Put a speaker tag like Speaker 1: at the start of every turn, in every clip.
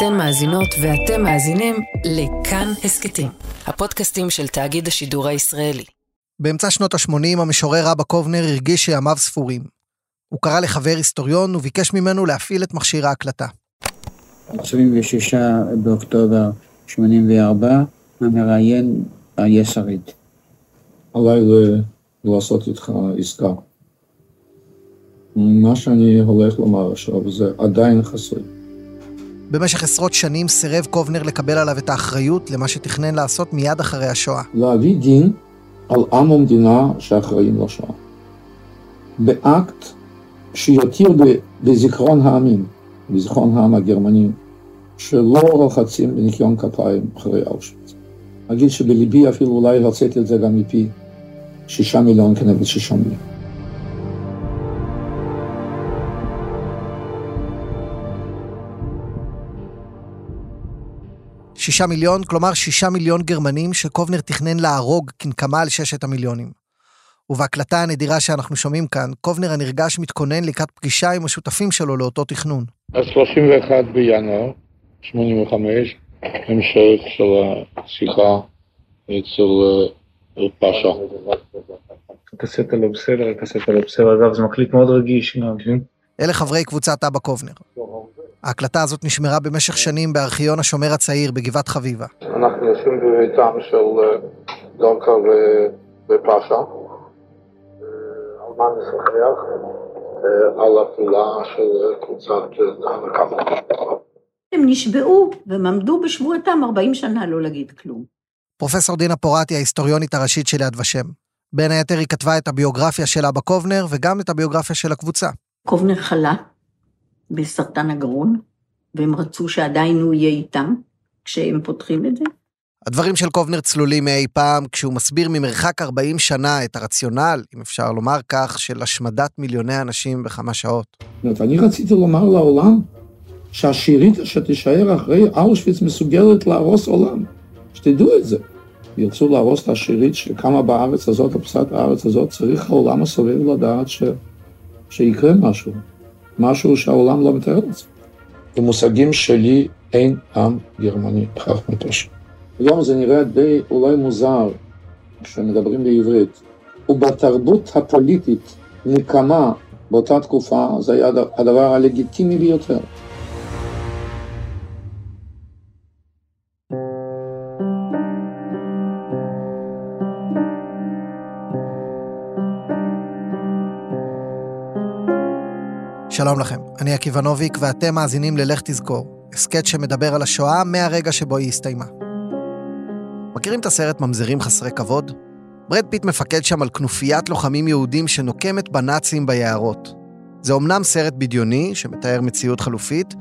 Speaker 1: אתן מאזינות ואתם מאזינים לכאן הסכתים, הפודקאסטים של תאגיד השידור הישראלי.
Speaker 2: באמצע שנות ה-80 המשורר אבא קובנר הרגיש שימיו ספורים. הוא קרא לחבר היסטוריון וביקש ממנו להפעיל את מכשיר ההקלטה.
Speaker 3: 26 באוקטובר 84, המראיין אריה שריד.
Speaker 4: עליי לעשות איתך עסקה. מה שאני הולך לומר עכשיו זה עדיין חסוי.
Speaker 2: במשך עשרות שנים סירב קובנר לקבל עליו את האחריות למה שתכנן לעשות מיד אחרי השואה.
Speaker 4: להביא דין על עם ומדינה שאחראים לשואה. באקט שיותיר בזיכרון העמים, בזיכרון העם הגרמני, שלא רוחצים בניקיון כפיים אחרי אושוויץ. אגיד שבליבי אפילו אולי רציתי את זה גם מפי שישה מיליון כנגד שישה מיליון.
Speaker 2: שישה מיליון, כלומר שישה מיליון גרמנים שקובנר תכנן להרוג כנקמה על ששת המיליונים. ובהקלטה הנדירה שאנחנו שומעים כאן, קובנר הנרגש מתכונן לקראת פגישה עם השותפים שלו לאותו תכנון.
Speaker 4: ה-31 בינואר 85, המשך של השיחה אצל אה, פאשה.
Speaker 3: אתה עשית לו בסדר, אתה עשית לו בסדר, אגב זה מקליט מאוד רגיש גם.
Speaker 2: אלה חברי קבוצת אבא קובנר. ההקלטה הזאת נשמרה במשך שנים בארכיון השומר הצעיר בגבעת חביבה.
Speaker 4: אנחנו יושבים בביתם של אה, דורקה ופאשה. אה, על מה נשוחח? על הפעולה של קבוצת הנקמה.
Speaker 5: הם נשבעו והם עמדו בשבועתם 40 שנה לא להגיד כלום.
Speaker 2: פרופסור דינה פורטי, ההיסטוריונית הראשית של יד ושם. בין היתר היא כתבה את הביוגרפיה של אבא קובנר וגם את הביוגרפיה של הקבוצה.
Speaker 5: קובנר חלה בסרטן הגרון, והם רצו שעדיין הוא יהיה איתם כשהם פותחים את זה.
Speaker 2: הדברים של קובנר צלולים מאי פעם כשהוא מסביר ממרחק 40 שנה את הרציונל, אם אפשר לומר כך, של השמדת מיליוני אנשים בכמה שעות.
Speaker 4: אני רציתי לומר לעולם שהשירית שתישאר אחרי אושוויץ מסוגלת להרוס עולם. שתדעו את זה. ירצו להרוס את השירית שקמה בארץ הזאת, או פסת הארץ הזאת, צריך העולם הסובב לדעת ש... שיקרה משהו. משהו שהעולם לא מתאר לעצמו. במושגים שלי אין עם גרמני כך מפשע. היום זה נראה די אולי מוזר כשמדברים בעברית, ובתרבות הפוליטית נקמה באותה תקופה זה היה הדבר הלגיטימי ביותר.
Speaker 2: שלום לכם, אני עקיבא נוביק ואתם מאזינים ללך תזכור, הסכת שמדבר על השואה מהרגע שבו היא הסתיימה. מכירים את הסרט ממזרים חסרי כבוד? ברד פיט מפקד שם על כנופיית לוחמים יהודים שנוקמת בנאצים ביערות. זה אומנם סרט בדיוני שמתאר מציאות חלופית,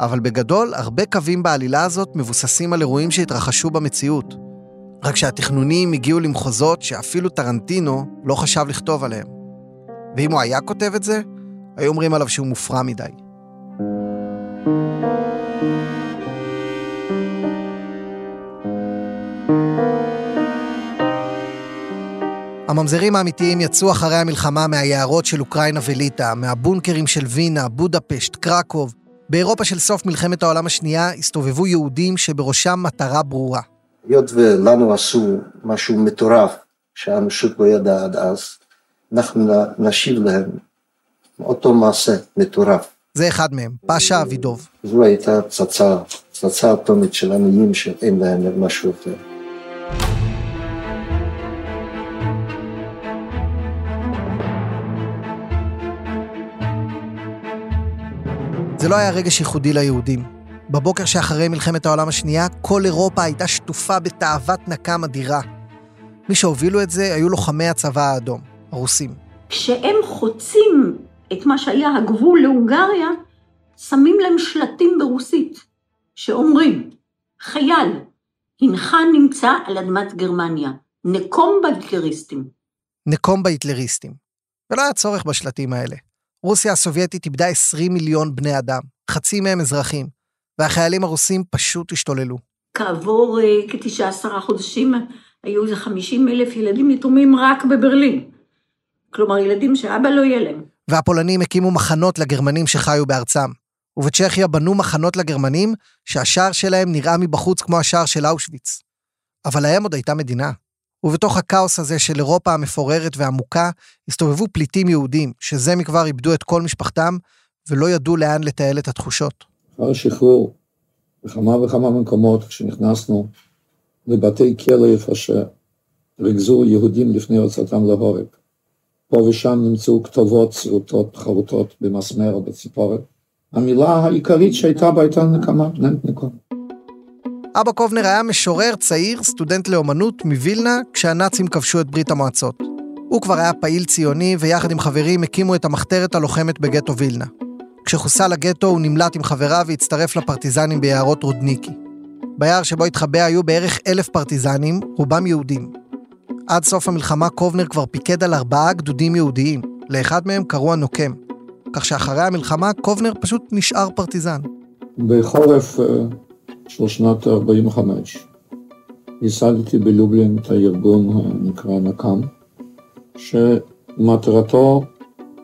Speaker 2: אבל בגדול הרבה קווים בעלילה הזאת מבוססים על אירועים שהתרחשו במציאות. רק שהתכנונים הגיעו למחוזות שאפילו טרנטינו לא חשב לכתוב עליהם. ואם הוא היה כותב את זה, היו אומרים עליו שהוא מופרע מדי. הממזרים האמיתיים יצאו אחרי המלחמה מהיערות של אוקראינה וליטא, מהבונקרים של וינה, בודפשט, קרקוב. באירופה של סוף מלחמת העולם השנייה הסתובבו יהודים שבראשם מטרה ברורה.
Speaker 6: היות ולנו עשו משהו מטורף שהאנושות לא ידעה עד אז, אנחנו נשיב להם אותו מעשה מטורף.
Speaker 2: זה אחד מהם, פאשה אבידוב.
Speaker 6: זו הייתה פצצה, פצצה אטומית של עניים שאין להם משהו יותר.
Speaker 2: זה לא היה רגש ייחודי ליהודים. בבוקר שאחרי מלחמת העולם השנייה, כל אירופה הייתה שטופה בתאוות נקם אדירה. מי שהובילו את זה היו לוחמי הצבא האדום, הרוסים.
Speaker 5: כשהם חוצים את מה שהיה הגבול להונגריה, שמים להם שלטים ברוסית, שאומרים, חייל, הנך נמצא על אדמת גרמניה, נקום בהיטלריסטים.
Speaker 2: נקום בהיטלריסטים. ולא היה צורך בשלטים האלה. רוסיה הסובייטית איבדה 20 מיליון בני אדם, חצי מהם אזרחים, והחיילים הרוסים פשוט השתוללו.
Speaker 5: כעבור כתשעה עשרה חודשים היו איזה 50 אלף ילדים יתומים רק בברלין. כלומר, ילדים שאבא לא יהיה להם.
Speaker 2: והפולנים הקימו מחנות לגרמנים שחיו בארצם. ובצ'כיה בנו מחנות לגרמנים, שהשער שלהם נראה מבחוץ כמו השער של אושוויץ. אבל להם עוד הייתה מדינה. ובתוך הכאוס הזה של אירופה המפוררת והעמוקה, הסתובבו פליטים יהודים, שזה מכבר איבדו את כל משפחתם, ולא ידעו לאן לתעל את התחושות.
Speaker 4: אחר השחרור, בכמה וכמה מקומות, כשנכנסנו לבתי כלא איפה שריכזו יהודים לפני הוצאתם להורג. פה ושם נמצאו כתובות צרוטות חרוטות במסמר או בציפורת. המילה העיקרית שהייתה בה הייתה נקמה, נקמה.
Speaker 2: אבא קובנר היה משורר צעיר, סטודנט לאומנות מווילנה, כשהנאצים כבשו את ברית המועצות. הוא כבר היה פעיל ציוני, ויחד עם חברים הקימו את המחתרת הלוחמת בגטו וילנה. כשחוסל הגטו הוא נמלט עם חבריו והצטרף לפרטיזנים ביערות רודניקי. ביער שבו התחבא היו בערך אלף פרטיזנים, רובם יהודים. עד סוף המלחמה קובנר כבר פיקד על ארבעה גדודים יהודיים, לאחד מהם קראו הנוקם. כך שאחרי המלחמה קובנר פשוט נשאר פרטיזן.
Speaker 4: בחורף אה, של שנת 45 ייסדתי בלובלין את הארגון הנקרא נקם, שמטרתו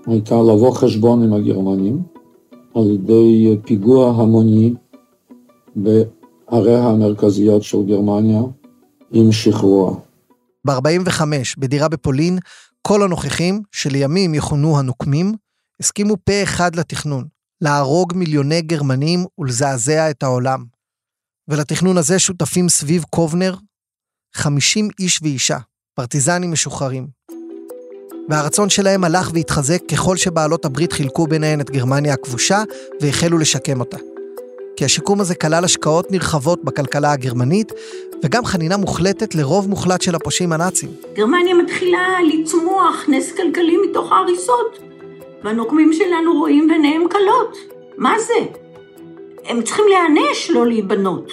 Speaker 4: הייתה לבוא חשבון עם הגרמנים על ידי פיגוע המוני בעריה המרכזיות של גרמניה עם שחרורה.
Speaker 2: ב-45, בדירה בפולין, כל הנוכחים, שלימים יכונו הנוקמים, הסכימו פה אחד לתכנון, להרוג מיליוני גרמנים ולזעזע את העולם. ולתכנון הזה שותפים סביב קובנר 50 איש ואישה, פרטיזנים משוחררים. והרצון שלהם הלך והתחזק ככל שבעלות הברית חילקו ביניהן את גרמניה הכבושה והחלו לשקם אותה. כי השיקום הזה כלל השקעות נרחבות בכלכלה הגרמנית, וגם חנינה מוחלטת לרוב מוחלט של הפושעים הנאצים.
Speaker 5: גרמניה מתחילה לצמוח נס כלכלי מתוך ההריסות, והנוקמים שלנו רואים ביניהם כלות. מה זה? הם צריכים להיענש, לא להיבנות.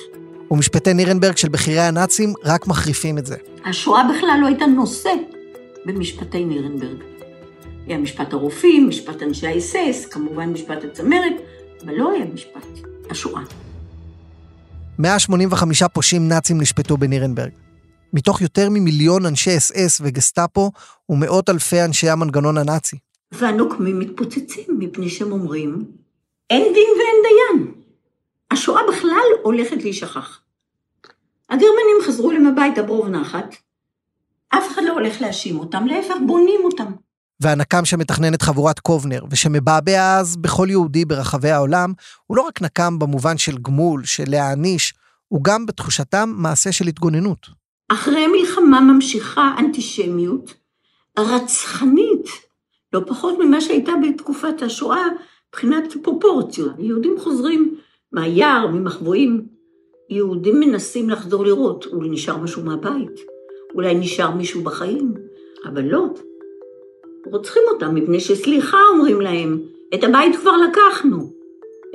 Speaker 2: ומשפטי נירנברג של בכירי הנאצים רק מחריפים את זה.
Speaker 5: השואה בכלל לא הייתה נושא במשפטי נירנברג. היה משפט הרופאים, משפט אנשי האס-אס, כמובן משפט הצמרת, אבל לא היה משפט השואה.
Speaker 2: 185 פושעים נאצים נשפטו בנירנברג. מתוך יותר ממיליון אנשי אס-אס וגסטאפו ומאות אלפי אנשי המנגנון הנאצי.
Speaker 5: והנוקמים מתפוצצים מפני שהם אומרים, אין דין ואין דיין. השואה בכלל הולכת להישכח. הגרמנים חזרו להם הביתה ברוב נחת, אף אחד לא הולך להאשים אותם, להפך בונים אותם.
Speaker 2: והנקם שמתכנן את חבורת קובנר, ושמבעבע אז בכל יהודי ברחבי העולם, הוא לא רק נקם במובן של גמול, של להעניש, הוא גם בתחושתם מעשה של התגוננות.
Speaker 5: אחרי המלחמה ממשיכה אנטישמיות רצחנית, לא פחות ממה שהייתה בתקופת השואה, מבחינת פרופורציות. יהודים חוזרים מהיער, ממחבואים. יהודים מנסים לחזור לראות, אולי נשאר משהו מהבית, אולי נשאר מישהו בחיים, אבל לא. רוצחים אותם מפני שסליחה אומרים להם, את הבית כבר לקחנו,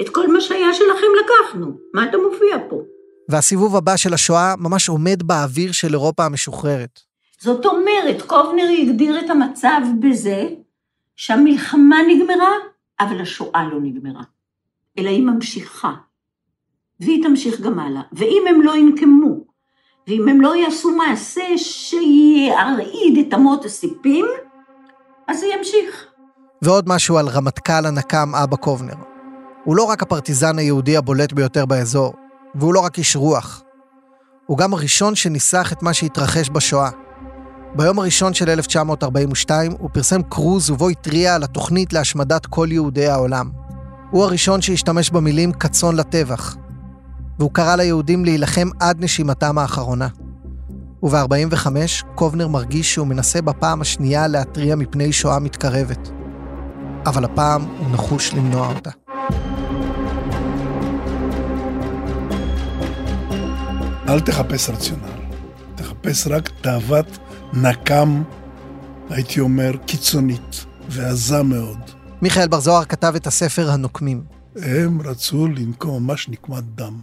Speaker 5: את כל מה שהיה שלכם לקחנו, מה אתה מופיע פה?
Speaker 2: והסיבוב הבא של השואה ממש עומד באוויר של אירופה המשוחררת.
Speaker 5: זאת אומרת, קובנר הגדיר את המצב בזה שהמלחמה נגמרה, אבל השואה לא נגמרה, אלא היא ממשיכה. והיא תמשיך גם הלאה. ואם הם לא ינקמו, ואם הם לא יעשו מעשה שירעיד את אמות הסיפים, אז זה ימשיך.
Speaker 2: ועוד משהו על רמטכ"ל הנקם אבא קובנר. הוא לא רק הפרטיזן היהודי הבולט ביותר באזור, והוא לא רק איש רוח. הוא גם הראשון שניסח את מה שהתרחש בשואה. ביום הראשון של 1942 הוא פרסם כרוז ובו התריע על התוכנית להשמדת כל יהודי העולם. הוא הראשון שהשתמש במילים כצאן לטבח, והוא קרא ליהודים להילחם עד נשימתם האחרונה. וב-45 קובנר מרגיש שהוא מנסה בפעם השנייה להתריע מפני שואה מתקרבת. אבל הפעם הוא נחוש למנוע אותה.
Speaker 7: אל תחפש רציונל, תחפש רק תאוות נקם, הייתי אומר, קיצונית ועזה מאוד.
Speaker 2: מיכאל בר זוהר כתב את הספר הנוקמים.
Speaker 7: הם רצו לנקום ממש נקמת דם.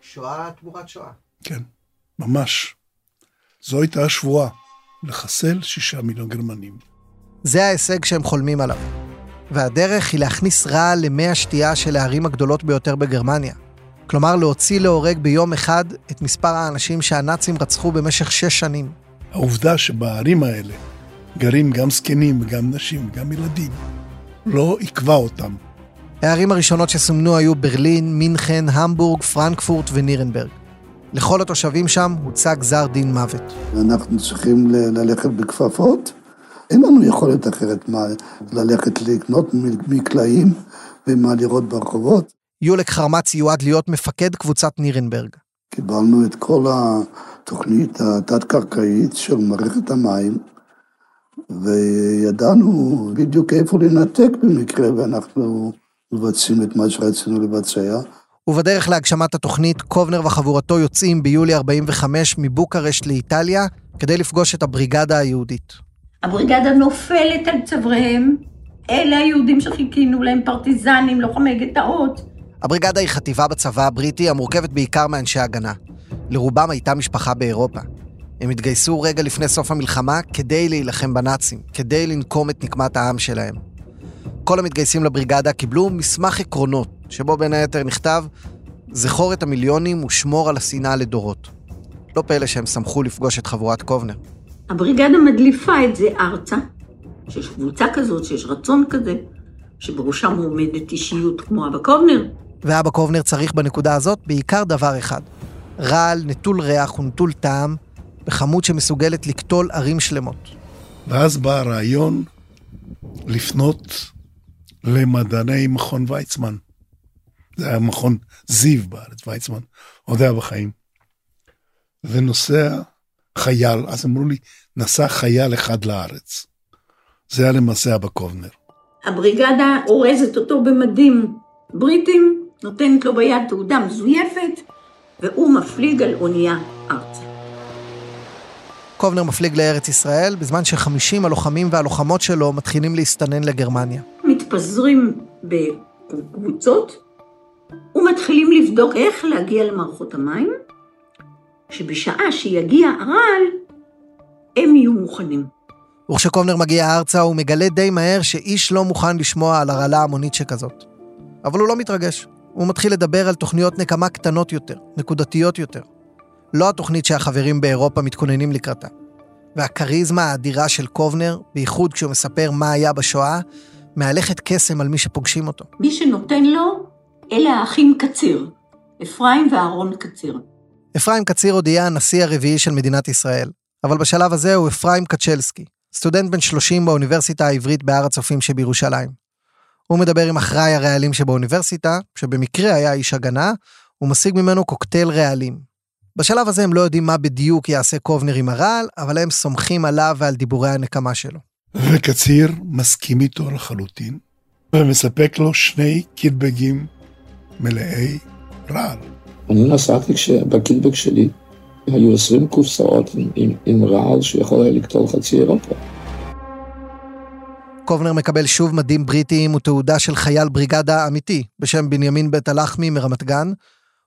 Speaker 2: שואה תמורת שואה.
Speaker 7: כן, ממש. זו הייתה השבועה, לחסל שישה מיליון גרמנים.
Speaker 2: זה ההישג שהם חולמים עליו. והדרך היא להכניס רעל למי השתייה של הערים הגדולות ביותר בגרמניה. כלומר, להוציא להורג ביום אחד את מספר האנשים שהנאצים רצחו במשך שש שנים.
Speaker 7: העובדה שבערים האלה גרים גם זקנים, גם נשים, גם ילדים, לא עיכבה אותם
Speaker 2: הערים הראשונות שסומנו היו ברלין, מינכן, המבורג, פרנקפורט ונירנברג. לכל התושבים שם הוצא גזר דין מוות.
Speaker 4: אנחנו צריכים ל- ללכת בכפפות. אין לנו יכולת אחרת מה ללכת לקנות מקלעים ומה לראות ברחובות.
Speaker 2: יולק חרמץ יועד להיות מפקד קבוצת נירנברג.
Speaker 4: קיבלנו את כל התוכנית התת-קרקעית של מערכת המים, וידענו בדיוק איפה לנתק במקרה ואנחנו מבצעים את מה שרצינו לבצע.
Speaker 2: ובדרך להגשמת התוכנית, קובנר וחבורתו יוצאים ביולי 45 מבוקרשט לאיטליה כדי לפגוש את הבריגדה היהודית.
Speaker 5: הבריגדה נופלת על צוואריהם. אלה היהודים שחיכינו להם, פרטיזנים, לוחמי גטאות.
Speaker 2: הבריגדה היא חטיבה בצבא הבריטי המורכבת בעיקר מאנשי הגנה. לרובם הייתה משפחה באירופה. הם התגייסו רגע לפני סוף המלחמה כדי להילחם בנאצים, כדי לנקום את נקמת העם שלהם. כל המתגייסים לבריגדה קיבלו מסמך עקרונות, שבו בין היתר נכתב זכור את המיליונים ושמור על השנאה לדורות. לא פלא שהם שמחו לפגוש את חבורת קובנר.
Speaker 5: הבריגדה מדליפה את זה ארצה, שיש קבוצה כזאת, שיש רצון כזה, שבראשם עומדת אישיות כמו אבא קובנר.
Speaker 2: ואבא קובנר צריך בנקודה הזאת בעיקר דבר אחד. רעל, נטול ריח ונטול טעם, בכמות שמסוגלת לקטול ערים שלמות.
Speaker 7: ואז בא הרעיון לפנות למדעני מכון ויצמן. זה היה מכון זיו בארץ, ויצמן עוד היה בחיים. ונוסע חייל, אז אמרו לי, נסע חייל אחד לארץ. זה היה למעשה אבא קובנר.
Speaker 5: הבריגדה אורזת אותו במדים בריטים, נותנת לו ביד תעודה מזויפת, והוא מפליג על אונייה ארצה.
Speaker 2: קובנר מפליג לארץ ישראל, בזמן ש-50 הלוחמים והלוחמות שלו מתחילים להסתנן לגרמניה.
Speaker 5: מתפזרים בקבוצות ומתחילים לבדוק איך להגיע למערכות המים, שבשעה שיגיע הרעל, הם יהיו מוכנים.
Speaker 2: וכשקובנר מגיע ארצה הוא מגלה די מהר שאיש לא מוכן לשמוע על הרעלה המונית שכזאת. אבל הוא לא מתרגש. הוא מתחיל לדבר על תוכניות נקמה קטנות יותר, נקודתיות יותר. לא התוכנית שהחברים באירופה מתכוננים לקראתה. והכריזמה האדירה של קובנר, בייחוד כשהוא מספר מה היה בשואה, מהלכת קסם על מי שפוגשים אותו.
Speaker 5: מי שנותן לו, אלה האחים קציר, אפרים ואהרון קציר.
Speaker 2: אפרים קציר עוד יהיה הנשיא הרביעי של מדינת ישראל, אבל בשלב הזה הוא אפרים קצ'לסקי, סטודנט בן 30 באוניברסיטה העברית בהר הצופים שבירושלים. הוא מדבר עם אחראי הרעלים שבאוניברסיטה, שבמקרה היה איש הגנה, ומשיג ממנו קוקטייל רעלים. בשלב הזה הם לא יודעים מה בדיוק יעשה קובנר עם הרעל, אבל הם סומכים עליו ועל דיבורי הנקמה שלו.
Speaker 7: וקציר מסכים איתו לחלוטין, ומספק לו שני קיטבגים מלאי רעל.
Speaker 4: אני נסעתי כשבקיטבג שלי היו 20 קופסאות עם, עם, עם רעל שיכול היה לקטול חצי אירופה.
Speaker 2: קובנר מקבל שוב מדים בריטיים ותעודה של חייל בריגדה אמיתי, בשם בנימין בית הלחמי מרמת גן.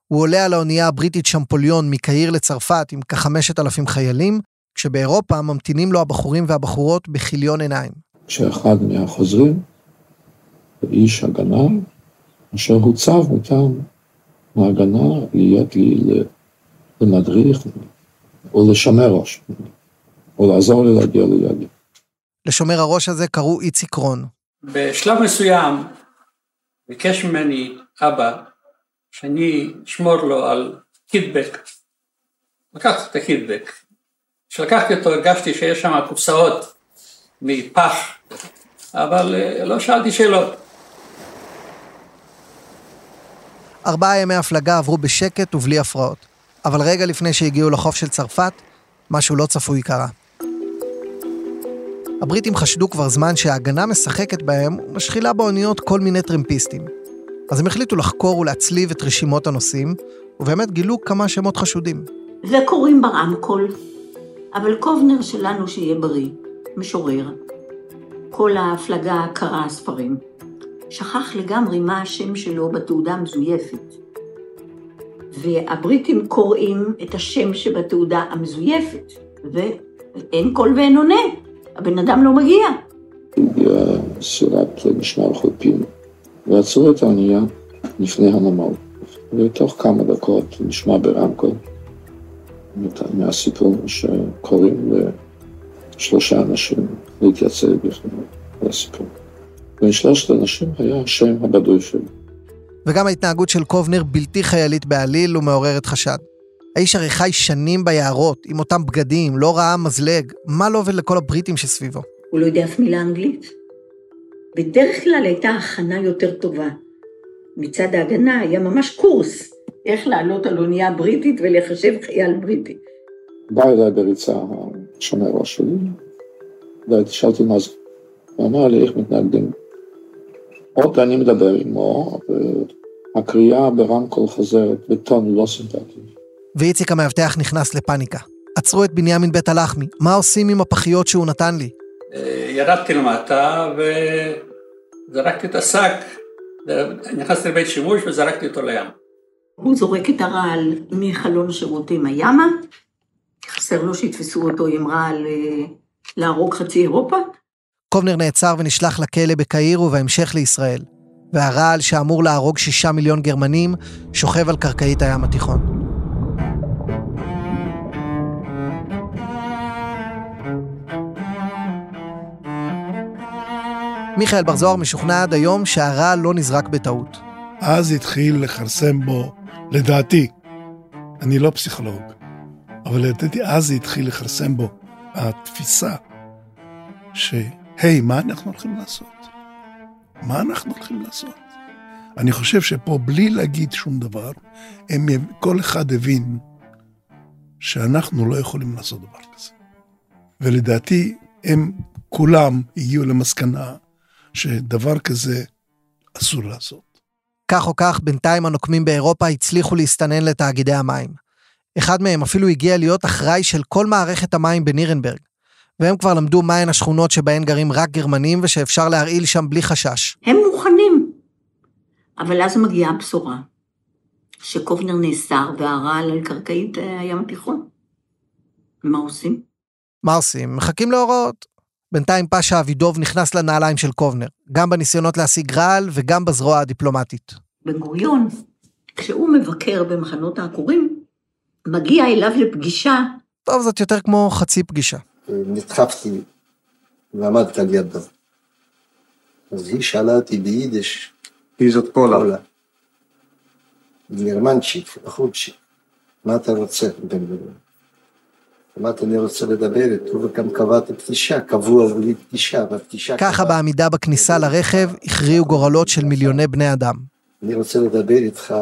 Speaker 2: הוא עולה על האונייה הבריטית שמפוליון מקהיר לצרפת עם כחמשת אלפים חיילים, כשבאירופה ממתינים לו הבחורים והבחורות בכיליון עיניים.
Speaker 4: כשאחד מהחוזרים, איש הגנה, אשר הוצב מטעם ההגנה להיות לי למדריך או לשמר ראש, או לעזור לי להגיע ליעדים.
Speaker 2: לשומר הראש הזה קראו איציק רון.
Speaker 8: בשלב מסוים ביקש ממני אבא שאני אשמור לו על קידבק. לקחתי את הקידבק. כשלקחתי אותו הרגשתי שיש שם קופסאות מפח, אבל אה, לא שאלתי שאלות.
Speaker 2: ארבעה ימי הפלגה עברו בשקט ובלי הפרעות. אבל רגע לפני שהגיעו לחוף של צרפת, משהו לא צפוי קרה. הבריטים חשדו כבר זמן שההגנה משחקת בהם ומשחילה באוניות כל מיני טרמפיסטים. אז הם החליטו לחקור ולהצליב את רשימות הנוסעים, ובאמת גילו כמה שמות חשודים.
Speaker 5: וקוראים ברמקול, אבל קובנר שלנו שיהיה בריא, משורר. כל ההפלגה קרא ספרים. שכח לגמרי מה השם שלו בתעודה המזויפת. והבריטים קוראים את השם שבתעודה המזויפת, ואין קול ואין עונה, הבן אדם לא מגיע.
Speaker 4: הגיעה משמר חופים, ועצרו את האונייה לפני הנמל. ותוך כמה דקות נשמע ברמקול מהסיפור שקוראים לשלושה אנשים להתייצב בפני הסיפור. בין שלושת האנשים היה השם הבדוי שלי.
Speaker 2: וגם ההתנהגות של קובנר בלתי חיילית בעליל ומעוררת חשד. האיש הרי חי שנים ביערות, עם אותם בגדים, לא ראה מזלג, מה לו ולכל הבריטים שסביבו?
Speaker 5: הוא לא יודע אף מילה אנגלית. בדרך כלל הייתה הכנה יותר טובה. מצד ההגנה היה ממש קורס איך לעלות על אונייה בריטית ולחשב חייל בריטי.
Speaker 4: בא אליי בריצה השומר ראש שלי, ושאלתי מה זה. הוא אמר לי איך מתנגדים. עוד אני מדבר עמו, והקריאה ברמקול חוזרת בטון לא סימפטי.
Speaker 2: ואיציק המאבטח נכנס לפאניקה. עצרו את בנימין בית הלחמי, מה עושים עם הפחיות שהוא נתן לי?
Speaker 8: אה, ירדתי למטה וזרקתי את השק, נכנסתי לבית שימוש וזרקתי אותו לים.
Speaker 5: הוא זורק את הרעל מחלון שירותים הימה, חסר לו שיתפסו אותו עם רעל להרוג חצי אירופה.
Speaker 2: קובנר נעצר ונשלח לכלא בקהיר ובהמשך לישראל, והרעל שאמור להרוג שישה מיליון גרמנים שוכב על קרקעית הים התיכון. מיכאל בר זוהר משוכנע עד היום שהרעל לא נזרק בטעות.
Speaker 7: אז התחיל לכרסם בו, לדעתי, אני לא פסיכולוג, אבל לדעתי אז זה התחיל לכרסם בו התפיסה שהי, מה אנחנו הולכים לעשות? מה אנחנו הולכים לעשות? אני חושב שפה, בלי להגיד שום דבר, הם, כל אחד הבין שאנחנו לא יכולים לעשות דבר כזה. ולדעתי, הם כולם הגיעו למסקנה שדבר כזה אסור לעשות.
Speaker 2: כך או כך, בינתיים הנוקמים באירופה הצליחו להסתנן לתאגידי המים. אחד מהם אפילו הגיע להיות אחראי של כל מערכת המים בנירנברג. והם כבר למדו מהן השכונות שבהן גרים רק גרמנים ושאפשר להרעיל שם בלי חשש.
Speaker 5: הם מוכנים. אבל אז מגיעה הבשורה, שקובנר נאסר והרעל על קרקעית אה, הים התיכון. מה עושים?
Speaker 2: מה עושים? מחכים להוראות. בינתיים פאשה אבידוב נכנס לנעליים של קובנר, גם בניסיונות להשיג רעל וגם בזרוע הדיפלומטית.
Speaker 5: בן גוריון, כשהוא מבקר במחנות העקורים, מגיע אליו לפגישה.
Speaker 2: טוב, זאת יותר כמו חצי פגישה.
Speaker 6: נדחפתי ועמדתי על ידו. אז היא שאלה אותי ביידיש,
Speaker 3: מי זאת פולה?
Speaker 6: גרמנצ'יק, בחורצ'יק, מה אתה רוצה, בן גוריון? אמרתי, אני רוצה לדבר איתו, וגם קבעתי פגישה, קבעו לי פגישה, והפגישה...
Speaker 2: ככה בעמידה בכניסה לרכב הכריעו גורלות של מיליוני בני אדם.
Speaker 6: אני רוצה לדבר איתך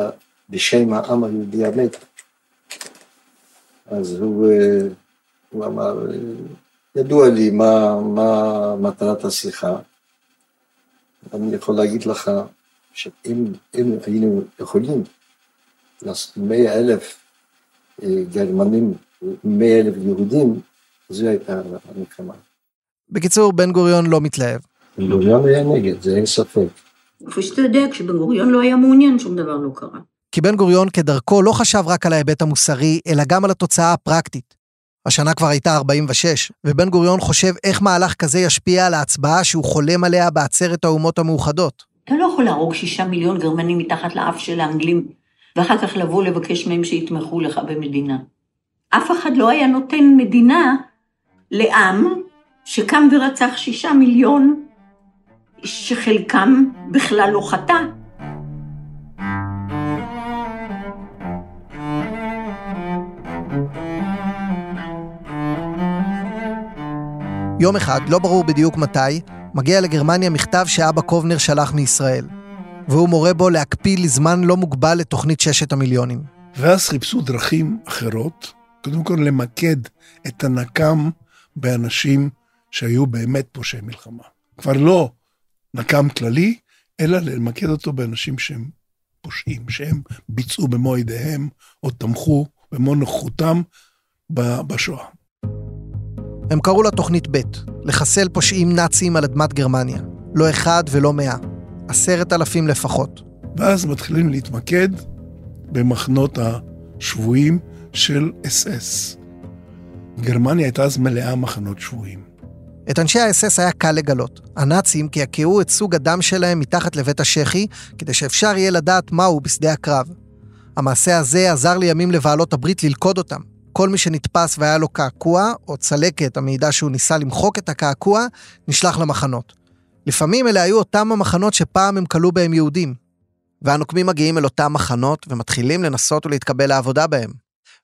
Speaker 6: בשם העם היהודי המת. אז הוא, אה, הוא אמר, ידוע לי מה, מה מטרת השיחה. אני יכול להגיד לך שאם היינו יכולים מאה אלף אה, גרמנים מאה אלף יהודים, זו הייתה המלחמה.
Speaker 2: בקיצור, בן גוריון לא מתלהב.
Speaker 6: בן גוריון היה נגד, זה אין ספק.
Speaker 5: כפי שאתה יודע, כשבן גוריון לא היה מעוניין, שום דבר לא קרה.
Speaker 2: כי בן גוריון כדרכו לא חשב רק על ההיבט המוסרי, אלא גם על התוצאה הפרקטית. השנה כבר הייתה 46, ובן גוריון חושב איך מהלך כזה ישפיע על ההצבעה שהוא חולם עליה בעצרת האומות המאוחדות.
Speaker 5: אתה לא יכול להרוג שישה מיליון גרמנים מתחת לאף של האנגלים, ואחר כך לבוא לבקש מהם שיתמכו לך במדינה. אף אחד לא היה נותן מדינה לעם שקם ורצח שישה מיליון, שחלקם בכלל לא חטא.
Speaker 2: יום אחד, לא ברור בדיוק מתי, מגיע לגרמניה מכתב שאבא קובנר שלח מישראל, והוא מורה בו להקפיא לזמן לא מוגבל את תוכנית ששת המיליונים.
Speaker 7: ואז חיפשו דרכים אחרות קודם כל למקד את הנקם באנשים שהיו באמת פושעי מלחמה. כבר לא נקם כללי, אלא למקד אותו באנשים שהם פושעים, שהם ביצעו במו ידיהם או תמכו במו נוכחותם בשואה.
Speaker 2: הם קראו לה תוכנית ב', לחסל פושעים נאצים על אדמת גרמניה. לא אחד ולא מאה. עשרת אלפים לפחות.
Speaker 7: ואז מתחילים להתמקד במחנות השבויים של אס-אס. גרמניה הייתה אז מלאה מחנות שבויים.
Speaker 2: את אנשי האס-אס היה קל לגלות. הנאצים קעקעו את סוג הדם שלהם מתחת לבית השחי, כדי שאפשר יהיה לדעת מהו בשדה הקרב. המעשה הזה עזר לימים לבעלות הברית ללכוד אותם. כל מי שנתפס והיה לו קעקוע, או צלקת המעידה שהוא ניסה למחוק את הקעקוע, נשלח למחנות. לפעמים אלה היו אותם המחנות שפעם הם כלו בהם יהודים. והנוקמים מגיעים אל אותם מחנות ומתחילים לנסות ולהתקבל לעבודה בהם.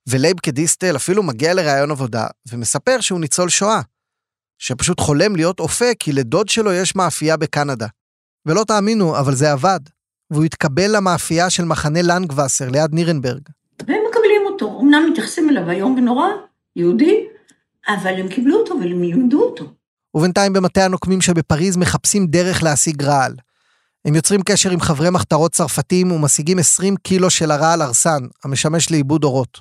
Speaker 2: ולייבקה דיסטל אפילו מגיע לראיון עבודה ומספר שהוא ניצול שואה. שפשוט חולם להיות אופה כי לדוד שלו יש מאפייה בקנדה. ולא תאמינו, אבל זה עבד. והוא התקבל למאפייה של מחנה לנגווסר ליד נירנברג.
Speaker 5: והם מקבלים אותו. אמנם מתייחסים אליו איום ונורא, יהודי, אבל הם קיבלו אותו והם לימדו אותו.
Speaker 2: ובינתיים במטה הנוקמים שבפריז מחפשים דרך להשיג רעל. הם יוצרים קשר עם חברי מחתרות צרפתים ומשיגים 20 קילו של הרעל ארסן, המשמש לעיבוד אורות.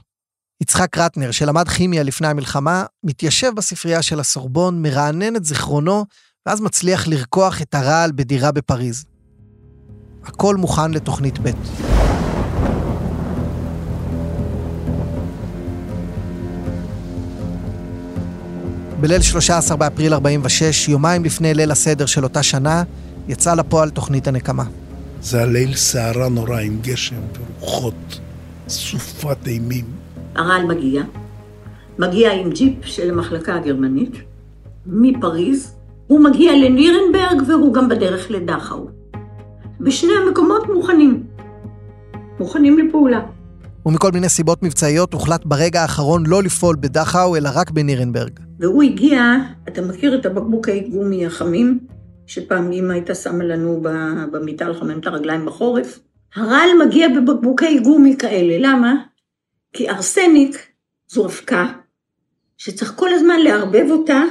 Speaker 2: יצחק רטנר, שלמד כימיה לפני המלחמה, מתיישב בספרייה של הסורבון, מרענן את זיכרונו, ואז מצליח לרקוח את הרעל בדירה בפריז. הכל מוכן לתוכנית ב'. בליל 13 באפריל 46, יומיים לפני ליל הסדר של אותה שנה, יצאה לפועל תוכנית הנקמה.
Speaker 7: זה היה ליל סערה נורא עם גשם ורוחות, סופת אימים.
Speaker 5: הרעל מגיע, מגיע עם ג'יפ של המחלקה הגרמנית, מפריז, הוא מגיע לנירנברג והוא גם בדרך לדכאו. בשני המקומות מוכנים, מוכנים לפעולה.
Speaker 2: ומכל מיני סיבות מבצעיות הוחלט ברגע האחרון לא לפעול בדכאו, אלא רק בנירנברג.
Speaker 5: והוא הגיע, אתה מכיר את הבקבוקי גומי החמים, שפעם אמא הייתה שמה לנו במיטה לחמם את הרגליים בחורף? הרעל מגיע בבקבוקי גומי כאלה, למה? כי ארסניק זו אבקה שצריך כל הזמן לערבב אותה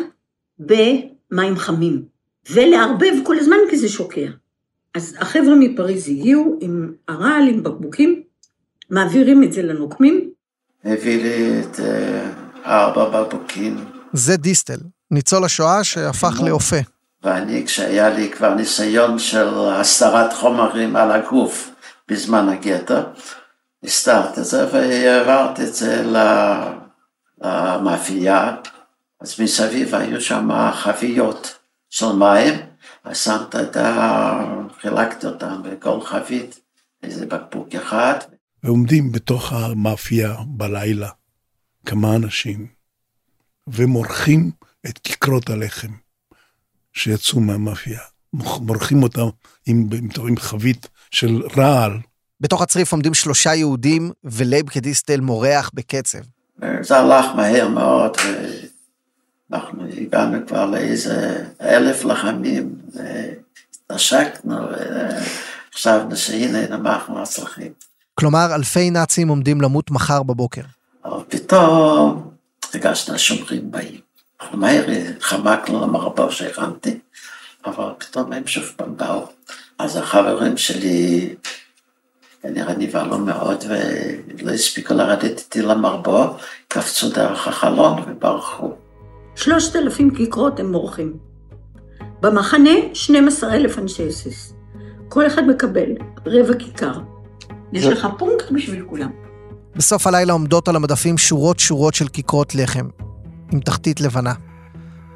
Speaker 5: במים חמים, ולערבב כל הזמן כי זה שוקע. אז החבר'ה מפריז הגיעו עם הרעל, עם בקבוקים, מעבירים את זה לנוקמים.
Speaker 9: הביא לי את uh, ארבע בקבוקים.
Speaker 2: זה דיסטל, ניצול השואה שהפך לאופה.
Speaker 9: ואני, כשהיה לי כבר ניסיון של הסתרת חומרים על הגוף בזמן הגטו, הסתרתי את זה והעברתי את זה למאפייה, אז מסביב היו שם חביות של מים, אז שמת את ה... חילקתי אותם בכל חבית, איזה בקבוק אחד.
Speaker 7: ועומדים בתוך המאפייה בלילה כמה אנשים, ומורחים את כיכרות הלחם שיצאו מהמאפייה. מורחים אותם עם, עם חבית של רעל.
Speaker 2: בתוך הצריף עומדים שלושה יהודים, ולייב כדיסטל מורח בקצב.
Speaker 9: זה הלך מהר מאוד, ואנחנו הגענו כבר לאיזה אלף לחמים, והתנשקנו, וחשבנו שהנה אנחנו מצליחים.
Speaker 2: כלומר, אלפי נאצים עומדים למות מחר בבוקר.
Speaker 9: אבל פתאום הרגשנו השומרים באים. אנחנו מהר חמקנו למרבה שהכנתי, אבל פתאום הם שוב פעם באו. אז החברים שלי כנראה נבהלו מאוד ולא הספיקו לרדת איתי למרבו, קפצו דרך החלון וברחו.
Speaker 5: שלושת אלפים כיכרות הם מורחים. במחנה 12 אלף אנשי אסיס. כל אחד מקבל רבע כיכר. יש לך פונקט בשביל כולם.
Speaker 2: בסוף הלילה עומדות על המדפים שורות שורות של כיכרות לחם, עם תחתית לבנה.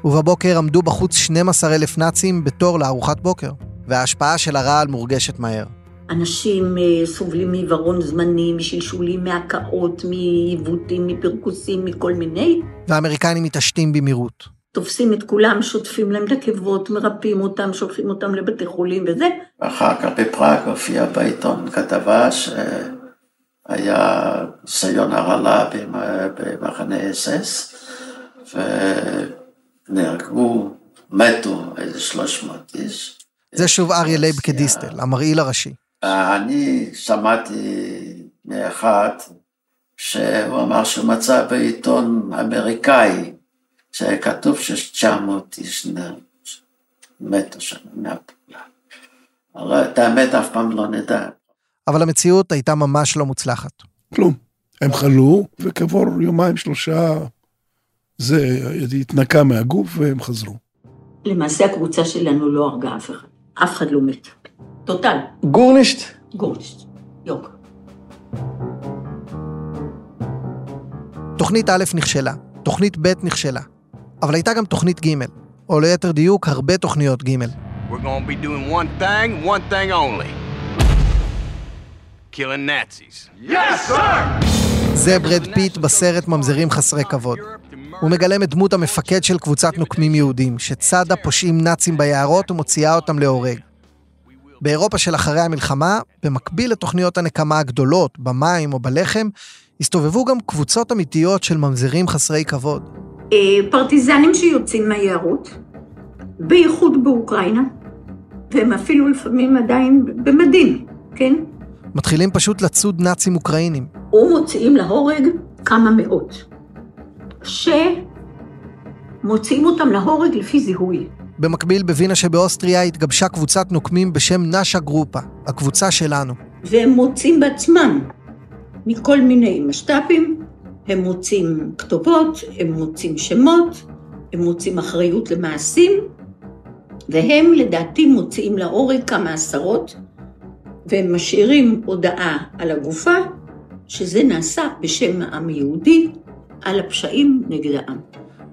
Speaker 2: ובבוקר עמדו בחוץ 12 אלף נאצים בתור לארוחת בוקר, וההשפעה של הרעל מורגשת מהר.
Speaker 5: אנשים אה, סובלים מעיוורון זמני, משלשולים, מהקאות, מעיוותים, מפרכוסים, מכל מיני.
Speaker 2: והאמריקנים מתעשתים במהירות.
Speaker 5: תופסים את כולם, שוטפים להם את עקבות, מרפאים אותם, שולחים אותם לבתי חולים וזה.
Speaker 9: ואחר כך בפראג הופיע בעיתון כתבה שהיה ניסיון הרעלה במחנה אס-אס, ונהרגו, מתו איזה 300 איש.
Speaker 2: זה שוב אריה לייבקה דיסטל, המרעיל הראשי.
Speaker 9: אני שמעתי מאחד שהוא אמר שהוא מצא בעיתון אמריקאי שכתוב ש-900 איש מתו שם מהפעולה. אבל את האמת אף פעם לא נדע.
Speaker 2: אבל המציאות הייתה ממש לא מוצלחת.
Speaker 7: כלום. הם חלו, וכעבור יומיים שלושה זה התנקה מהגוף והם חזרו.
Speaker 5: למעשה הקבוצה שלנו לא הרגה אף אחד. אף אחד לא מת. טוטל.
Speaker 2: גורנישט?
Speaker 5: גורנישט. יוק.
Speaker 2: תוכנית א' נכשלה, תוכנית ב' נכשלה, אבל הייתה גם תוכנית ג', או ליתר דיוק, הרבה תוכניות ג'.
Speaker 10: We're gonna be doing one thing, one thing only. Killing Nazis.
Speaker 2: זה ברד פיט בסרט ממזרים חסרי כבוד. הוא מגלם את דמות המפקד של קבוצת נוקמים יהודים, שצדה פושעים נאצים ביערות ומוציאה אותם להורג. באירופה של אחרי המלחמה, במקביל לתוכניות הנקמה הגדולות, במים או בלחם, הסתובבו גם קבוצות אמיתיות של ממזרים חסרי כבוד.
Speaker 5: אה, פרטיזנים שיוצאים מהיערות, בייחוד באוקראינה, והם אפילו לפעמים עדיין במדים, כן?
Speaker 2: מתחילים פשוט לצוד נאצים אוקראינים.
Speaker 5: ומוציאים להורג כמה מאות, שמוציאים אותם להורג לפי זיהוי.
Speaker 2: במקביל, בווינה שבאוסטריה התגבשה קבוצת נוקמים בשם נאשה גרופה, הקבוצה שלנו.
Speaker 5: והם מוצאים בעצמם מכל מיני משת"פים, הם מוצאים כתובות, הם מוצאים שמות, הם מוצאים אחריות למעשים, והם לדעתי מוציאים להורג כמה עשרות, והם משאירים הודעה על הגופה, שזה נעשה בשם העם היהודי, על הפשעים נגד העם.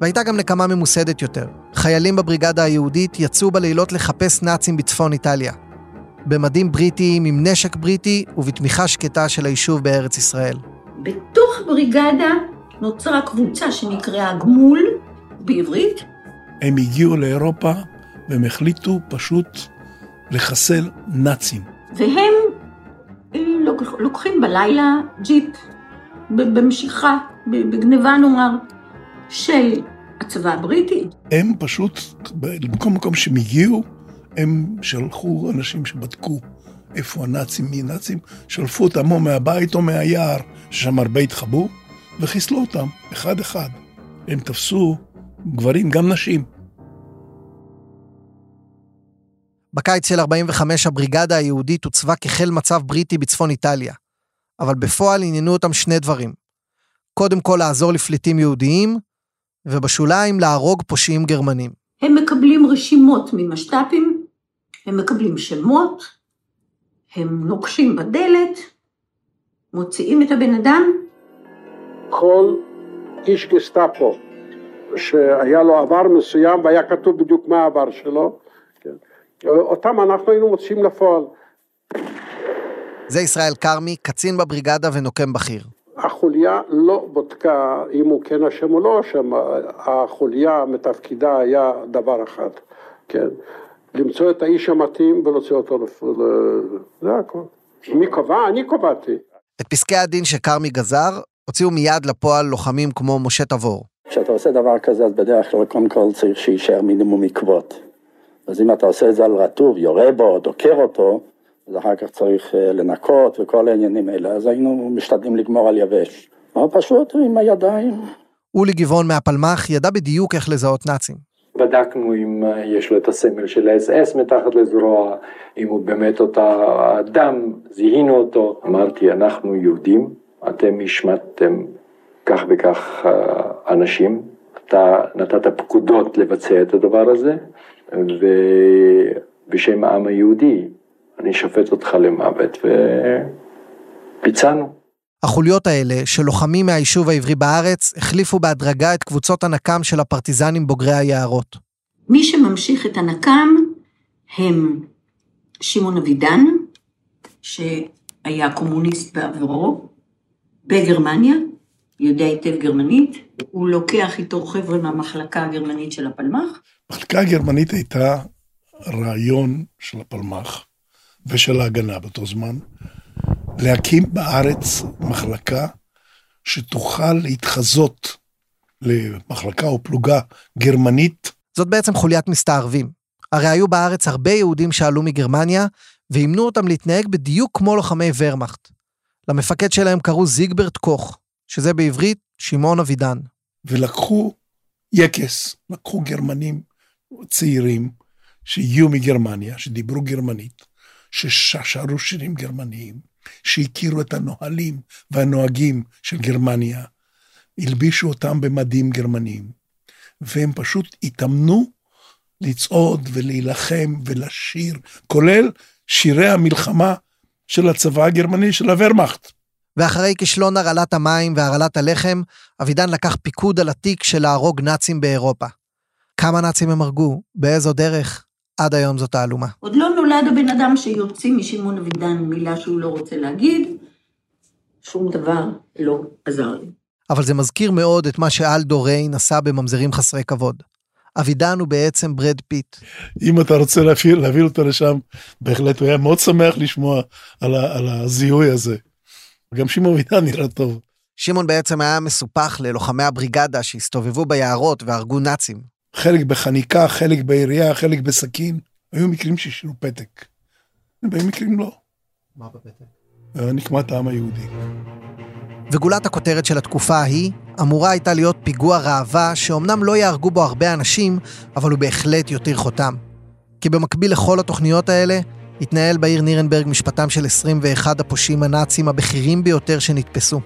Speaker 2: והייתה גם נקמה ממוסדת יותר. חיילים בבריגדה היהודית יצאו בלילות לחפש נאצים בצפון איטליה. במדים בריטיים עם נשק בריטי ובתמיכה שקטה של היישוב בארץ ישראל.
Speaker 5: בתוך בריגדה נוצרה קבוצה שנקראה גמול בעברית.
Speaker 7: הם הגיעו לאירופה והם החליטו פשוט לחסל נאצים.
Speaker 5: והם אה, לוקחים בלילה ג'יפ במשיכה, בגניבה נאמר, של הצבא הבריטי.
Speaker 7: הם פשוט, בכל מקום שהם הגיעו, הם שלחו אנשים שבדקו איפה הנאצים, מי נאצים, שלפו אותם או מהבית או מהיער, ששם הרבה התחבאו, וחיסלו אותם, אחד-אחד. הם תפסו גברים, גם נשים.
Speaker 2: בקיץ של 45 הבריגדה היהודית הוצבה כחיל מצב בריטי בצפון איטליה. אבל בפועל עניינו אותם שני דברים. קודם כל לעזור לפליטים יהודיים, ובשוליים להרוג פושעים גרמנים.
Speaker 5: הם מקבלים רשימות ממשת"פים, הם מקבלים שמות, הם נוקשים בדלת, מוציאים את הבן אדם.
Speaker 11: כל איש גסטאפו שהיה לו עבר מסוים והיה כתוב בדיוק מה העבר שלו, כן. אותם אנחנו היינו מוציאים לפועל.
Speaker 2: זה ישראל כרמי, קצין בבריגדה ונוקם בכיר.
Speaker 11: החוליה לא בודקה אם הוא כן אשם או לא אשם, החוליה מתפקידה היה דבר אחד, כן? למצוא את האיש המתאים ולהוציא אותו לפעול, זה הכל. מי קבע? אני קבעתי.
Speaker 2: את פסקי הדין שכרמי גזר, הוציאו מיד לפועל לוחמים כמו משה תבור.
Speaker 12: כשאתה עושה דבר כזה, אז בדרך כלל קודם כל צריך שיישאר מינימום עקבות. אז אם אתה עושה את זה על רטוב, יורה בו, דוקר אותו, אז אחר כך צריך אה, לנקות וכל העניינים האלה, אז היינו משתדלים לגמור על יבש. אבל פשוט עם הידיים.
Speaker 2: אולי גבעון מהפלמ"ח ידע בדיוק איך לזהות נאצים.
Speaker 13: בדקנו אם אה, יש לו את הסמל של האס-אס מתחת לזרוע, אם הוא באמת אותה אדם, זיהינו אותו. אמרתי, אנחנו יהודים, אתם השמטתם כך וכך אה, אנשים, אתה נתת פקודות לבצע את הדבר הזה, ובשם העם היהודי אני שופט אותך למוות, וביצענו.
Speaker 2: החוליות האלה, של לוחמים מהיישוב העברי בארץ, החליפו בהדרגה את קבוצות הנקם של הפרטיזנים בוגרי היערות.
Speaker 5: מי שממשיך את הנקם הם שמעון אבידן, שהיה קומוניסט בעברו, בגרמניה, יודע היטב גרמנית, הוא לוקח איתו חבר'ה מהמחלקה הגרמנית של הפלמ"ח.
Speaker 7: המחלקה הגרמנית הייתה רעיון של הפלמ"ח, ושל ההגנה באותו זמן, להקים בארץ מחלקה שתוכל להתחזות למחלקה או פלוגה גרמנית.
Speaker 2: זאת בעצם חוליית מסתערבים. הרי היו בארץ הרבה יהודים שעלו מגרמניה, ואימנו אותם להתנהג בדיוק כמו לוחמי ורמאכט. למפקד שלהם קראו זיגברט קוך, שזה בעברית שמעון אבידן.
Speaker 7: ולקחו יקס, לקחו גרמנים צעירים שהגיעו מגרמניה, שדיברו גרמנית, ששרו שירים גרמניים, שהכירו את הנהלים והנוהגים של גרמניה, הלבישו אותם במדים גרמניים, והם פשוט התאמנו לצעוד ולהילחם ולשיר, כולל שירי המלחמה של הצבא הגרמני, של הוורמאכט.
Speaker 2: ואחרי כישלון הרעלת המים והרעלת הלחם, אבידן לקח פיקוד על התיק של להרוג נאצים באירופה. כמה נאצים הם הרגו? באיזו דרך? עד היום זאת תעלומה.
Speaker 5: עוד לא נולד הבן אדם שיוציא משמעון אבידן מילה שהוא לא רוצה להגיד, שום דבר לא עזר לי.
Speaker 2: אבל זה מזכיר מאוד את מה שאלדו ריין עשה בממזרים חסרי כבוד. אבידן הוא בעצם ברד פיט.
Speaker 7: אם אתה רוצה להעביר, להעביר אותו לשם, בהחלט הוא היה מאוד שמח לשמוע על, ה, על הזיהוי הזה. גם שמעון אבידן נראה טוב.
Speaker 2: שמעון בעצם היה מסופח ללוחמי הבריגדה שהסתובבו ביערות והרגו נאצים.
Speaker 7: חלק בחניקה, חלק בירייה, חלק בסכין. היו מקרים שהשאירו פתק. והיו מקרים לא.
Speaker 2: מה בפתק?
Speaker 7: נקמת העם היהודי.
Speaker 2: וגולת הכותרת של התקופה ההיא אמורה הייתה להיות פיגוע ראווה שאומנם לא יהרגו בו הרבה אנשים, אבל הוא בהחלט יותיר חותם. כי במקביל לכל התוכניות האלה, התנהל בעיר נירנברג משפטם של 21 הפושעים הנאצים הבכירים ביותר שנתפסו.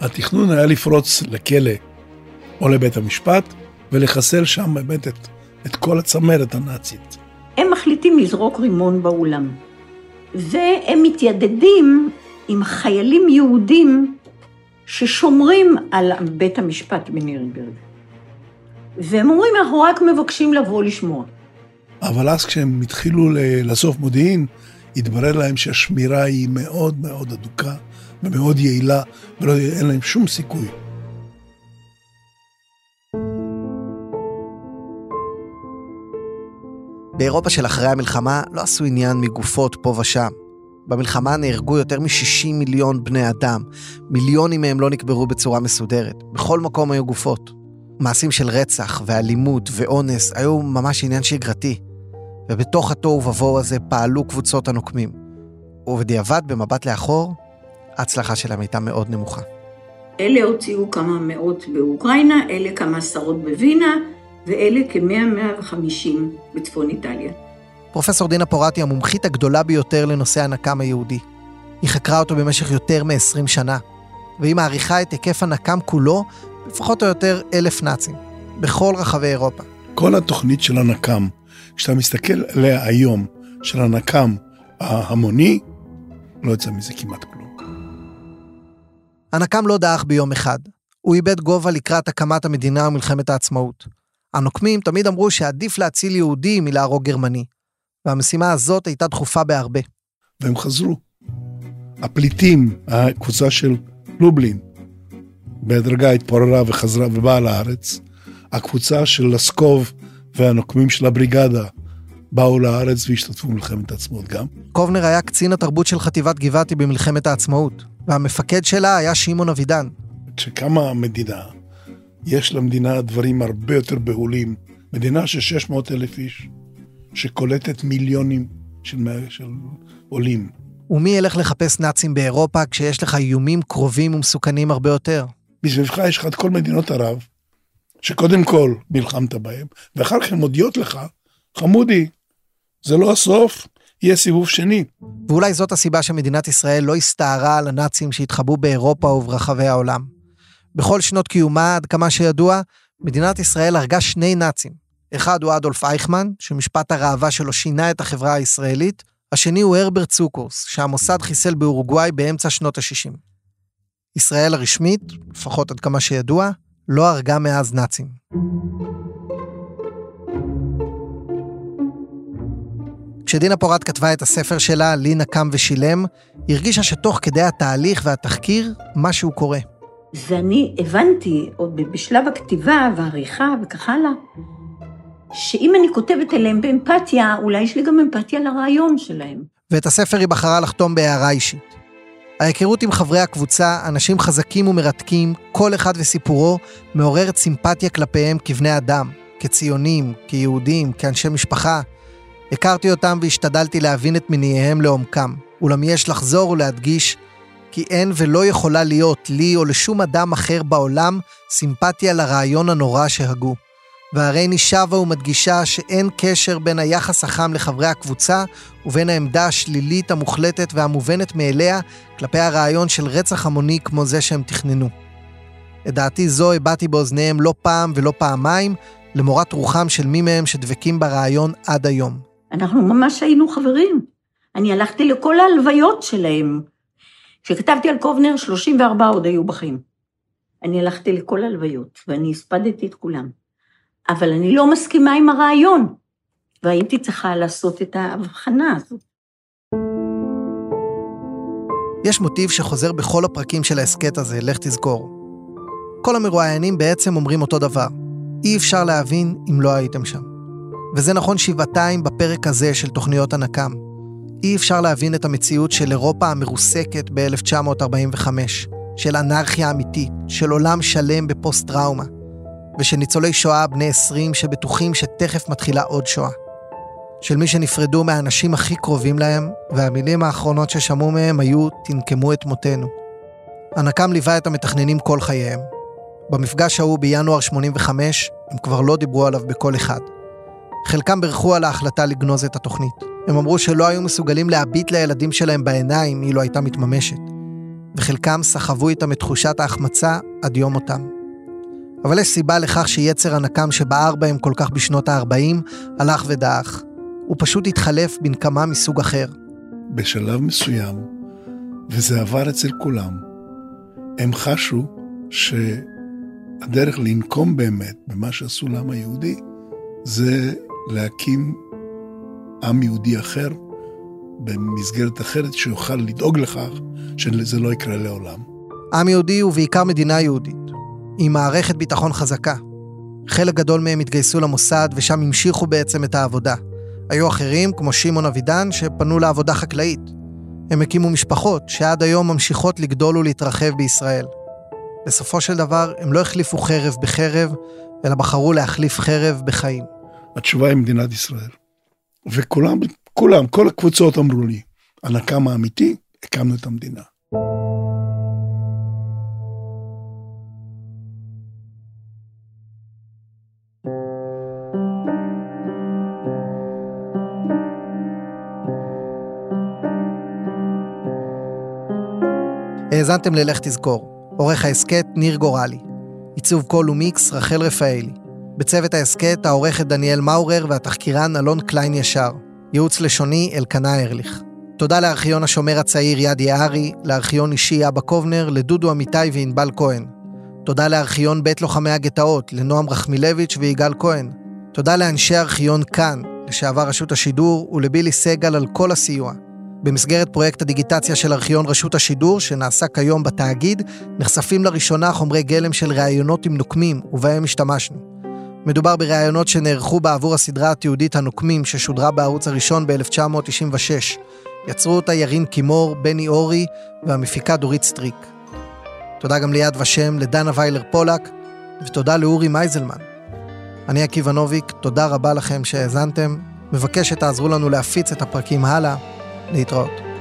Speaker 7: התכנון היה לפרוץ לכלא או לבית המשפט ולחסל שם באמת את, את כל הצמרת הנאצית.
Speaker 5: הם מחליטים לזרוק רימון באולם. והם מתיידדים עם חיילים יהודים ששומרים על בית המשפט בנירנברג. והם אומרים, אנחנו רק מבקשים לבוא לשמוע.
Speaker 7: אבל אז כשהם התחילו לאסוף מודיעין, התברר להם שהשמירה היא מאוד מאוד אדוקה ומאוד יעילה, ואין להם שום סיכוי.
Speaker 2: באירופה של אחרי המלחמה לא עשו עניין מגופות פה ושם. במלחמה נהרגו יותר מ-60 מיליון בני אדם, מיליונים מהם לא נקברו בצורה מסודרת. בכל מקום היו גופות. מעשים של רצח ואלימות ואונס היו ממש עניין שגרתי. ובתוך התוהו ובוהו הזה פעלו קבוצות הנוקמים. ובדיעבד, במבט לאחור, ההצלחה שלהם הייתה מאוד נמוכה.
Speaker 5: אלה הוציאו כמה מאות באוקראינה, אלה כמה עשרות בווינה, ואלה כ-100-150 בצפון איטליה.
Speaker 2: פרופסור דינה פורטי המומחית הגדולה ביותר לנושא הנקם היהודי. היא חקרה אותו במשך יותר מ-20 שנה, והיא מעריכה את היקף הנקם כולו לפחות או יותר אלף נאצים, בכל רחבי אירופה.
Speaker 7: כל התוכנית של הנקם, כשאתה מסתכל עליה היום, של הנקם ההמוני, לא יצא מזה כמעט כלום.
Speaker 2: הנקם לא דעך ביום אחד. הוא איבד גובה לקראת הקמת המדינה ומלחמת העצמאות. הנוקמים תמיד אמרו שעדיף להציל יהודי מלהרוג גרמני, והמשימה הזאת הייתה דחופה בהרבה.
Speaker 7: והם חזרו. הפליטים, הקבוצה של לובלין, בהדרגה התפוררה וחזרה ובאה לארץ. הקבוצה של לסקוב והנוקמים של הבריגדה באו לארץ והשתתפו במלחמת העצמאות גם.
Speaker 2: קובנר היה קצין התרבות של חטיבת גבעתי במלחמת העצמאות, והמפקד שלה היה שמעון אבידן.
Speaker 7: כשקמה המדינה, יש למדינה דברים הרבה יותר בהולים. מדינה של 600 אלף איש, שקולטת מיליונים של, של עולים.
Speaker 2: ומי ילך לחפש נאצים באירופה כשיש לך איומים קרובים ומסוכנים הרבה יותר?
Speaker 7: מסביבך יש לך את כל מדינות ערב, שקודם כל נלחמת בהם, ואחר כך הן מודיעות לך, חמודי, זה לא הסוף, יהיה סיבוב שני.
Speaker 2: ואולי זאת הסיבה שמדינת ישראל לא הסתערה על הנאצים שהתחבאו באירופה וברחבי העולם. בכל שנות קיומה, עד כמה שידוע, מדינת ישראל הרגה שני נאצים. אחד הוא אדולף אייכמן, שמשפט הראווה שלו שינה את החברה הישראלית, השני הוא הרברט צוקורס, שהמוסד חיסל באורוגוואי באמצע שנות ה-60. ישראל הרשמית, לפחות עד כמה שידוע, לא הרגה מאז נאצים. כשדינה פורט כתבה את הספר שלה, לי נקם ושילם, היא הרגישה שתוך כדי התהליך והתחקיר, משהו קורה.
Speaker 5: ואני הבנתי, עוד בשלב הכתיבה והעריכה וכך הלאה, שאם אני כותבת אליהם באמפתיה, אולי יש לי גם אמפתיה לרעיון שלהם.
Speaker 2: ואת הספר היא בחרה לחתום בהערה אישית. ההיכרות עם חברי הקבוצה, אנשים חזקים ומרתקים, כל אחד וסיפורו, מעוררת סימפתיה כלפיהם כבני אדם, כציונים, כיהודים, כאנשי משפחה. הכרתי אותם והשתדלתי להבין את מניעיהם לעומקם, אולם יש לחזור ולהדגיש כי אין ולא יכולה להיות לי או לשום אדם אחר בעולם סימפתיה לרעיון הנורא שהגו. והרי שבה ומדגישה שאין קשר בין היחס החם לחברי הקבוצה ובין העמדה השלילית המוחלטת והמובנת מאליה כלפי הרעיון של רצח המוני כמו זה שהם תכננו. את דעתי זו הבעתי באוזניהם לא פעם ולא פעמיים, למורת רוחם של מי מהם שדבקים ברעיון עד היום.
Speaker 5: אנחנו ממש היינו חברים. אני הלכתי לכל ההלוויות שלהם. כשכתבתי על קובנר, 34 עוד היו בחיים. אני הלכתי לכל ההלוויות, ואני הספדתי את כולם. אבל אני לא מסכימה עם הרעיון, והייתי צריכה לעשות את ההבחנה הזאת.
Speaker 2: יש מוטיב שחוזר בכל הפרקים של ההסכת הזה, לך תזכור. כל המרואיינים בעצם אומרים אותו דבר. אי אפשר להבין אם לא הייתם שם. וזה נכון שבעתיים בפרק הזה של תוכניות הנקם. אי אפשר להבין את המציאות של אירופה המרוסקת ב-1945, של אנרכיה אמיתית, של עולם שלם בפוסט-טראומה, ושל ניצולי שואה בני 20 שבטוחים שתכף מתחילה עוד שואה. של מי שנפרדו מהאנשים הכי קרובים להם, והמילים האחרונות ששמעו מהם היו תנקמו את מותנו. הנקם ליווה את המתכננים כל חייהם. במפגש ההוא בינואר 85, הם כבר לא דיברו עליו בקול אחד. חלקם בירכו על ההחלטה לגנוז את התוכנית. הם אמרו שלא היו מסוגלים להביט לילדים שלהם בעיניים אילו הייתה מתממשת. וחלקם סחבו איתם את תחושת ההחמצה עד יום מותם. אבל יש סיבה לכך שיצר הנקם שבער בהם כל כך בשנות ה-40 הלך ודעך. הוא פשוט התחלף בנקמה מסוג אחר.
Speaker 7: בשלב מסוים, וזה עבר אצל כולם, הם חשו שהדרך לנקום באמת במה שעשו לעם היהודי, זה להקים עם יהודי אחר במסגרת אחרת שיוכל לדאוג לכך שזה לא יקרה לעולם.
Speaker 2: עם יהודי הוא בעיקר מדינה יהודית, עם מערכת ביטחון חזקה. חלק גדול מהם התגייסו למוסד ושם המשיכו בעצם את העבודה. היו אחרים, כמו שמעון אבידן, שפנו לעבודה חקלאית. הם הקימו משפחות שעד היום ממשיכות לגדול ולהתרחב בישראל. בסופו של דבר, הם לא החליפו חרב בחרב, אלא בחרו להחליף חרב בחיים.
Speaker 7: התשובה היא מדינת ישראל. וכולם, כולם, כל הקבוצות אמרו לי, הנקם האמיתי, הקמנו את המדינה.
Speaker 2: האזנתם ללך תזכור, עורך ההסכת ניר גורלי. עיצוב קול ומיקס רחל רפאלי. בצוות ההסכת העורכת דניאל מאורר והתחקירן אלון קליין ישר. ייעוץ לשוני אלקנה ארליך. תודה לארכיון השומר הצעיר יד יערי, לארכיון אישי אבא קובנר, לדודו אמיתי וענבל כהן. תודה לארכיון בית לוחמי הגטאות, לנועם רחמילביץ' ויגאל כהן. תודה לאנשי ארכיון כאן, לשעבר רשות השידור, ולבילי סגל על כל הסיוע. במסגרת פרויקט הדיגיטציה של ארכיון רשות השידור, שנעשה כיום בתאגיד, נחשפים לראשונה חומרי גלם של ראיונות עם נוקמים, ובהם השתמשנו. מדובר בראיונות שנערכו בעבור הסדרה התיעודית הנוקמים, ששודרה בערוץ הראשון ב-1996. יצרו אותה ירין קימור, בני אורי והמפיקה דורית סטריק. תודה גם ליד ושם, לדנה ויילר פולק, ותודה לאורי מייזלמן. אני עקיבא נוביק, תודה רבה לכם שהאזנתם. מבקש שתעזרו לנו להפיץ את הפרקים הלאה. להתראות.